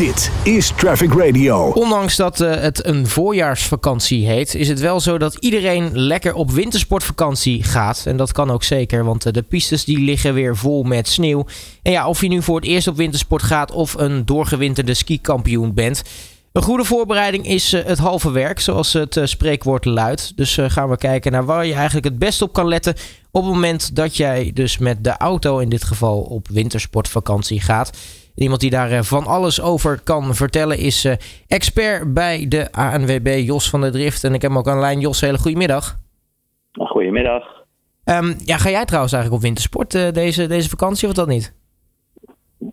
Dit is Traffic Radio. Ondanks dat uh, het een voorjaarsvakantie heet, is het wel zo dat iedereen lekker op wintersportvakantie gaat. En dat kan ook zeker, want uh, de pistes die liggen weer vol met sneeuw. En ja, of je nu voor het eerst op wintersport gaat of een doorgewinterde skikampioen bent. Een goede voorbereiding is uh, het halve werk, zoals het spreekwoord luidt. Dus gaan we kijken naar waar je eigenlijk het best op kan letten op het moment dat jij dus met de auto in dit geval op wintersportvakantie gaat. Iemand die daar eh, van alles over kan vertellen is eh, expert bij de ANWB, Jos van der Drift. En ik heb hem ook aan de lijn. Jos, hele goedemiddag. Goedemiddag. Um, ja, ga jij trouwens eigenlijk op wintersport uh, deze, deze vakantie of dat niet?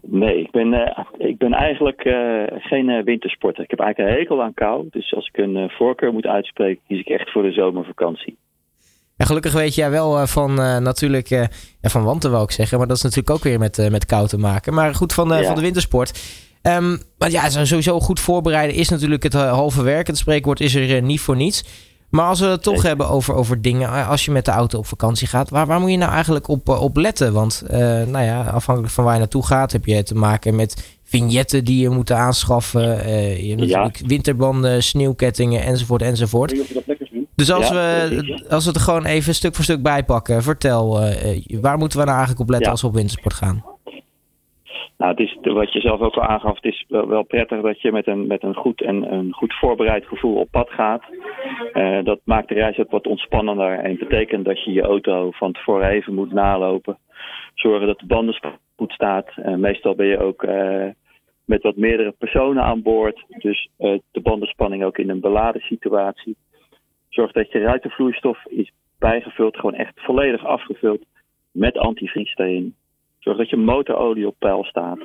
Nee, ik ben, uh, ik ben eigenlijk uh, geen wintersporter. Ik heb eigenlijk een hekel aan kou. Dus als ik een voorkeur moet uitspreken, kies ik echt voor de zomervakantie. En gelukkig weet jij wel uh, van uh, natuurlijk, uh, ja, van wanten wou ik zeggen, maar dat is natuurlijk ook weer met, met kou te maken. Maar goed, van, ja. van de wintersport. Um, maar ja, sowieso goed voorbereiden is natuurlijk het halve werk. Het spreekwoord is er niet voor niets. Maar als we het toch hebben over, over dingen, als je met de auto op vakantie gaat, waar, waar moet je nou eigenlijk op, op letten? Want nou ja, afhankelijk van waar je naartoe gaat, heb je te maken met vignetten die je moet aanschaffen. je hebt natuurlijk winterbanden, sneeuwkettingen enzovoort enzovoort. Dus als, ja, we, als we het er gewoon even stuk voor stuk bijpakken, vertel, uh, waar moeten we nou eigenlijk op letten als we op wintersport gaan? Nou, het is wat je zelf ook al aangaf, het is wel, prettig dat je met een, met een goed en een goed voorbereid gevoel op pad gaat. Uh, dat maakt de reis ook wat ontspannender en betekent dat je je auto van tevoren even moet nalopen. Zorgen dat de banden goed staat. Uh, meestal ben je ook met wat meerdere personen aan boord, dus de bandenspanning ook in een beladen situatie. Zorg dat je ruitenvloeistof is bijgevuld, gewoon echt volledig afgevuld met antivries erin. Zorg dat je motorolie op peil staat.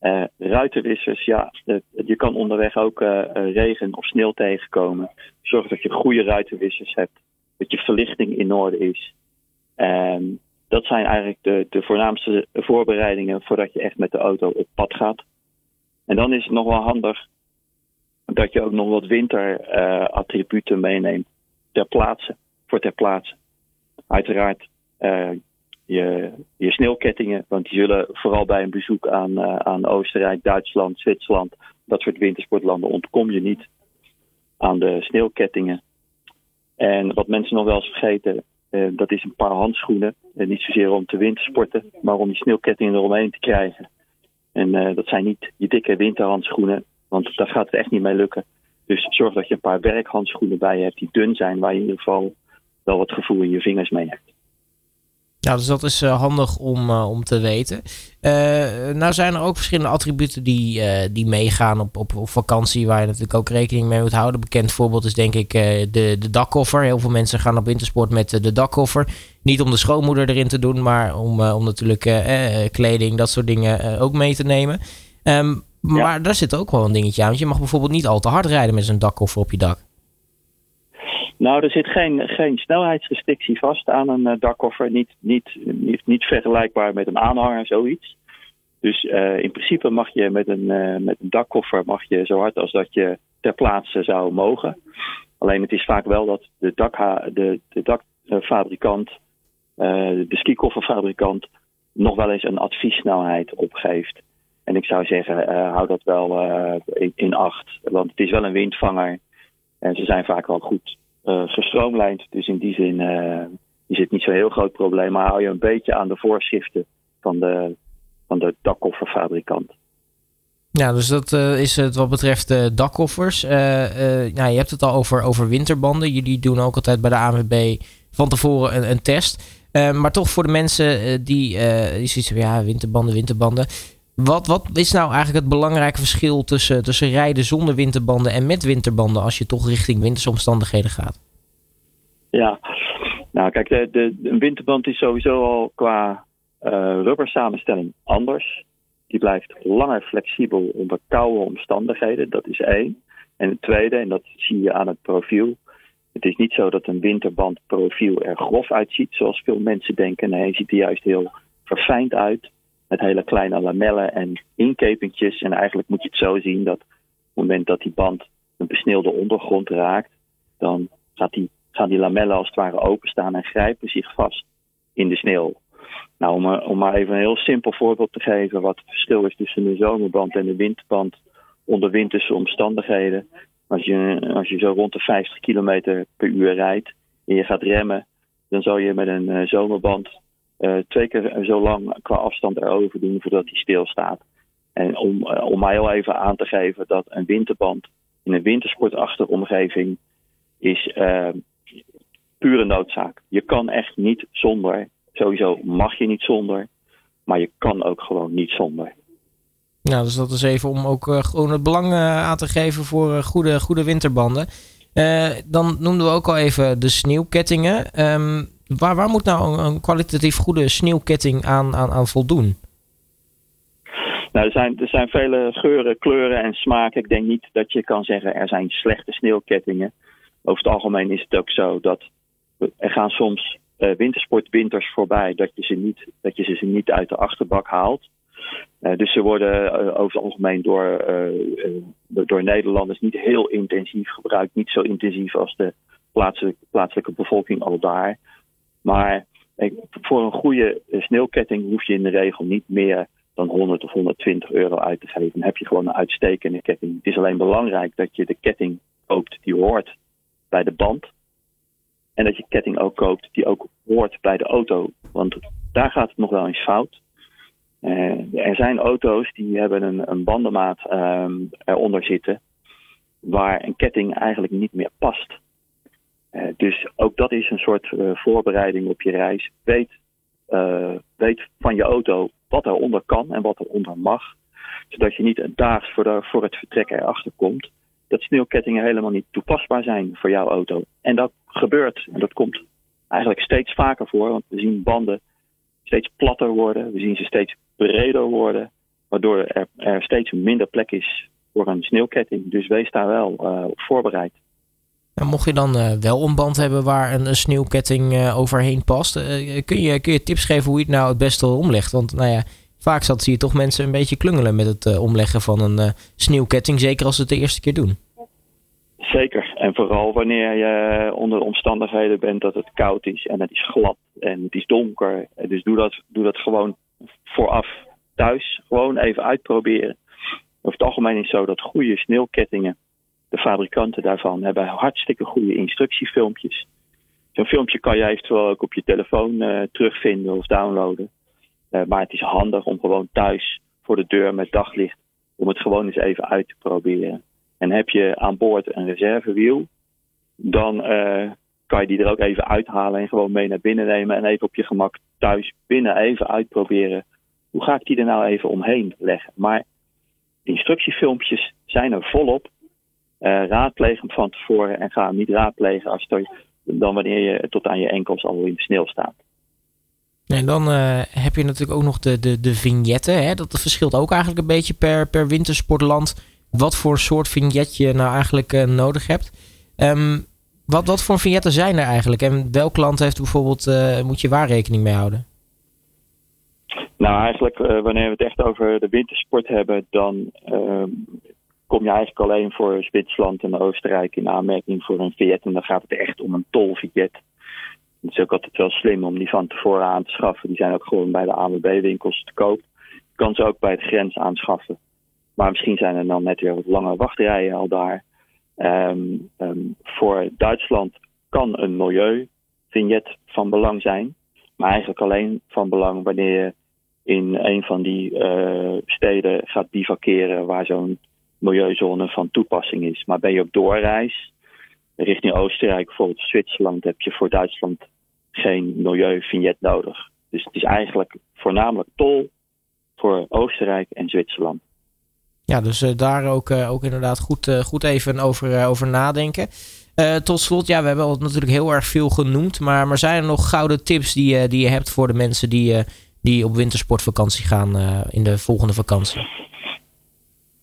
Uh, ruitenwissers, ja, de, je kan onderweg ook uh, regen of sneeuw tegenkomen. Zorg dat je goede ruitenwissers hebt. Dat je verlichting in orde is. Um, dat zijn eigenlijk de, de voornaamste voorbereidingen voordat je echt met de auto op pad gaat. En dan is het nog wel handig dat je ook nog wat winterattributen meeneemt ter plaatse, voor ter plaatse. Uiteraard uh, je, je sneeuwkettingen, want die zullen vooral bij een bezoek aan, uh, aan Oostenrijk, Duitsland, Zwitserland, dat soort wintersportlanden ontkom je niet aan de sneeuwkettingen. En wat mensen nog wel eens vergeten, uh, dat is een paar handschoenen. En niet zozeer om te wintersporten, maar om die sneeuwkettingen eromheen te krijgen. En dat zijn niet je dikke winterhandschoenen, want daar gaat het echt niet mee lukken. Dus zorg dat je een paar werkhandschoenen bij hebt die dun zijn, waar je in ieder geval wel wat gevoel in je vingers mee hebt. Ja, dus dat is uh, handig om, uh, om te weten. Uh, nou zijn er ook verschillende attributen die, die meegaan op, op, op, vakantie, waar je natuurlijk ook rekening mee moet houden. Bekend voorbeeld is denk ik de, de dakkoffer. Heel veel mensen gaan op wintersport met de dakkoffer. Niet om de schoonmoeder erin te doen, maar om, om natuurlijk kleding, dat soort dingen ook mee te nemen. Um, maar ja. daar zit ook wel een dingetje aan. Want je mag bijvoorbeeld niet al te hard rijden met zo'n dakkoffer op je dak. Nou, er zit geen, geen snelheidsrestrictie vast aan een uh, dakkoffer. Niet, niet, niet, niet vergelijkbaar met een aanhanger, zoiets. Dus uh, in principe mag je met een, uh, met een dakkoffer mag je zo hard als dat je ter plaatse zou mogen. Alleen het is vaak wel dat de, dakha, de, de dakfabrikant, de skikofferfabrikant, nog wel eens een adviessnelheid opgeeft. En ik zou zeggen, uh, hou dat wel uh, in, in, acht. Want het is wel een windvanger. En ze zijn vaak wel goed uh, gestroomlijnd. Dus in die zin is het niet zo'n heel groot probleem. Maar hou je een beetje aan de voorschriften van de, van de dakkofferfabrikant. Ja, dus dat is het wat betreft de dakkoffers. nou, je hebt het al over, over winterbanden. Jullie doen ook altijd bij de ANWB van tevoren een, een test. maar toch voor de mensen die, die zoiets van ja, winterbanden, winterbanden. Wat, wat is nou eigenlijk het belangrijke verschil tussen, tussen rijden zonder winterbanden en met winterbanden als je toch richting wintersomstandigheden gaat? Ja, nou kijk, de, een winterband is sowieso al qua uh, rubber samenstelling anders. Die blijft langer flexibel onder koude omstandigheden, dat is één. En het tweede, en dat zie je aan het profiel. Het is niet zo dat een winterbandprofiel er grof uitziet, zoals veel mensen denken. Nee, hij ziet er juist heel verfijnd uit met hele kleine lamellen en inkepingjes. En eigenlijk moet je het zo zien dat op het moment dat die band een besneeuwde ondergrond raakt, dan gaat gaan die lamellen als het ware openstaan en grijpen zich vast in de sneeuw. Nou, om, om maar even een heel simpel voorbeeld te geven wat het verschil is tussen de zomerband en de winterband onder winterse omstandigheden. Als je, als je zo rond de 50 km per uur rijdt en je gaat remmen, dan zal je met een zomerband twee keer zo lang qua afstand erover doen voordat hij stilstaat. En om, om mij al even aan te geven dat een winterband in een wintersportachtige omgeving is uh, pure noodzaak. Je kan echt niet zonder. Sowieso mag je niet zonder. Maar je kan ook gewoon niet zonder. Nou, dus dat is even om ook gewoon het belang aan te geven voor goede, goede winterbanden. dan noemden we ook al even de sneeuwkettingen. Um, waar, moet nou een, kwalitatief goede sneeuwketting aan, aan, aan voldoen? Nou, er zijn, er zijn vele geuren, kleuren en smaken. Ik denk niet dat je kan zeggen er zijn slechte sneeuwkettingen. Over het algemeen is het ook zo dat er gaan soms uh, wintersportwinters voorbij dat je, ze niet, dat je ze niet uit de achterbak haalt. Uh, dus ze worden uh, over het algemeen door, door Nederlanders niet heel intensief gebruikt. Niet zo intensief als de plaatselijke, plaatselijke bevolking al daar. Maar voor een goede sneeuwketting hoef je in de regel niet meer dan 100 of 120 euro uit te geven. Dan heb je gewoon een uitstekende ketting. Het is alleen belangrijk dat je de ketting koopt die hoort bij de band. En dat je ketting ook koopt die ook hoort bij de auto. Want daar gaat het nog wel eens fout. Uh, er zijn auto's die hebben een, een bandenmaat um, eronder zitten. Waar een ketting eigenlijk niet meer past. Uh, dus ook dat is een soort voorbereiding op je reis. Weet, weet van je auto wat eronder kan en wat eronder mag. Zodat je niet daags voor, de, voor het vertrek erachter komt dat sneeuwkettingen helemaal niet toepasbaar zijn voor jouw auto. En dat gebeurt en dat komt eigenlijk steeds vaker voor, want we zien banden steeds platter worden, we zien ze steeds breder worden, waardoor er, er steeds minder plek is voor een sneeuwketting. Dus wees daar wel op voorbereid. En mocht je dan uh, wel een band hebben waar een, een sneeuwketting uh, overheen past, kun, je, kun je tips geven hoe je het nou het beste omlegt? Want nou ja, vaak zat, zie je toch mensen een beetje klungelen met het omleggen van een sneeuwketting. Zeker als ze het de eerste keer doen. Zeker. En vooral wanneer je onder omstandigheden bent dat het koud is en het is glad en het is donker. Dus doe dat, doe dat gewoon vooraf thuis. Gewoon even uitproberen. Over het algemeen is het zo dat goede sneeuwkettingen, de fabrikanten daarvan, hebben hartstikke goede instructiefilmpjes. Zo'n filmpje kan je eventueel ook op je telefoon uh, terugvinden of downloaden. Uh, maar het is handig om gewoon thuis voor de deur met daglicht, om het gewoon eens even uit te proberen. En heb je aan boord een reservewiel, dan uh, kan je die er ook even uithalen en gewoon mee naar binnen nemen en even op je gemak thuis binnen even uitproberen. Hoe ga ik die er nou even omheen leggen? Maar instructiefilmpjes zijn er volop. Uh, raadpleeg hem van tevoren en ga hem niet raadplegen als het, dan wanneer je tot aan je enkels al in de sneeuw staat. En dan uh, heb je natuurlijk ook nog de, de, de vignetten. Hè? Dat verschilt ook eigenlijk een beetje per, per wintersportland. Wat voor soort vignet je nou eigenlijk uh, nodig hebt. Um, wat, wat voor vignetten zijn er eigenlijk? En welk land heeft bijvoorbeeld, moet je waar rekening mee houden? Nou, eigenlijk wanneer we het echt over de wintersport hebben, dan ehm, kom je eigenlijk alleen voor Zwitserland en Oostenrijk in aanmerking voor een vignet. En dan gaat het echt om een tolvignet. Het is ook altijd wel slim om die van tevoren aan te schaffen. Die zijn ook gewoon bij de ANWB-winkels te koop. Je kan ze ook bij de grens aanschaffen. Maar misschien zijn er dan net weer wat lange wachtrijen al daar. Um, um, voor Duitsland kan een milieuvignet van belang zijn. Maar eigenlijk alleen van belang wanneer je in een van die uh, steden gaat bivakeren waar zo'n milieuzone van toepassing is. Maar ben je op doorreis richting Oostenrijk, bijvoorbeeld Zwitserland, heb je voor Duitsland geen milieuvignet nodig. Dus het is eigenlijk voornamelijk tol voor Oostenrijk en Zwitserland. Ja, dus uh, daar ook, uh, ook inderdaad goed, uh, goed even over, over nadenken. tot slot, ja, we hebben al natuurlijk heel erg veel genoemd. Maar, maar zijn er nog gouden tips die, die je hebt voor de mensen die, die op wintersportvakantie gaan in de volgende vakantie?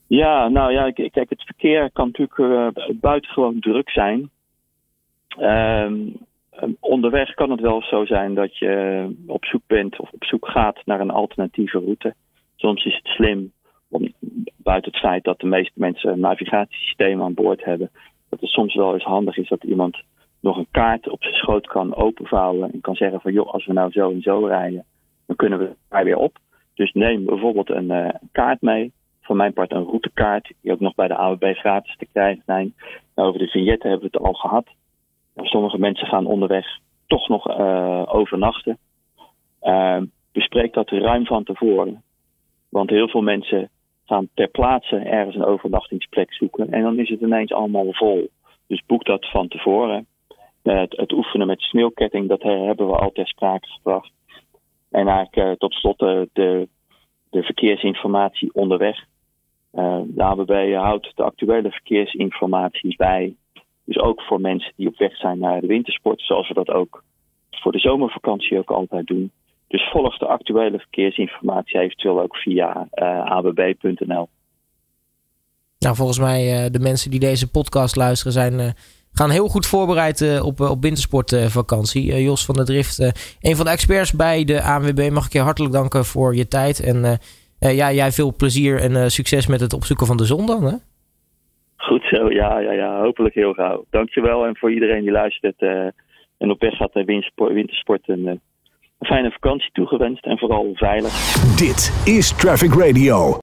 Ja, nou ja, kijk, het verkeer kan natuurlijk buitengewoon druk zijn. Um, onderweg kan het wel zo zijn dat je op zoek bent of op zoek gaat naar een alternatieve route. Soms is het slim om, buiten het feit dat de meeste mensen een navigatiesysteem aan boord hebben, dat het soms wel eens handig is dat iemand nog een kaart op zijn schoot kan openvouwen en kan zeggen van joh, als we nou zo en zo rijden, dan kunnen we daar weer op. Dus neem bijvoorbeeld een uh, kaart mee van mijn part een routekaart, die ook nog bij de AWB gratis te krijgen zijn. Nou, over de vignetten hebben we het al gehad. Sommige mensen gaan onderweg toch nog uh, overnachten. Uh, bespreek dat ruim van tevoren. Want heel veel mensen gaan ter plaatse ergens een overnachtingsplek zoeken. En dan is het ineens allemaal vol. Dus boek dat van tevoren. Uh, het, oefenen met sneeuwketting, dat hebben we al ter sprake gebracht. En eigenlijk tot slot de, de verkeersinformatie onderweg. De ABB houdt de actuele verkeersinformatie bij. Dus ook voor mensen die op weg zijn naar de wintersport, zoals we dat ook voor de zomervakantie ook altijd doen. Dus volg de actuele verkeersinformatie eventueel ook via uh, abb.nl. Nou, volgens mij uh, de mensen die deze podcast luisteren zijn, gaan heel goed voorbereid op, op wintersportvakantie. Jos van der Drift, een van de experts bij de ANWB, mag ik je hartelijk danken voor je tijd. En ja, jij veel plezier en succes met het opzoeken van de zon dan, hè? Goed zo, ja, ja, ja. Hopelijk heel gauw. Dankjewel en voor iedereen die luistert uh, en op weg gaat naar wintersport, een fijne vakantie toegewenst en vooral veilig. Dit is Traffic Radio.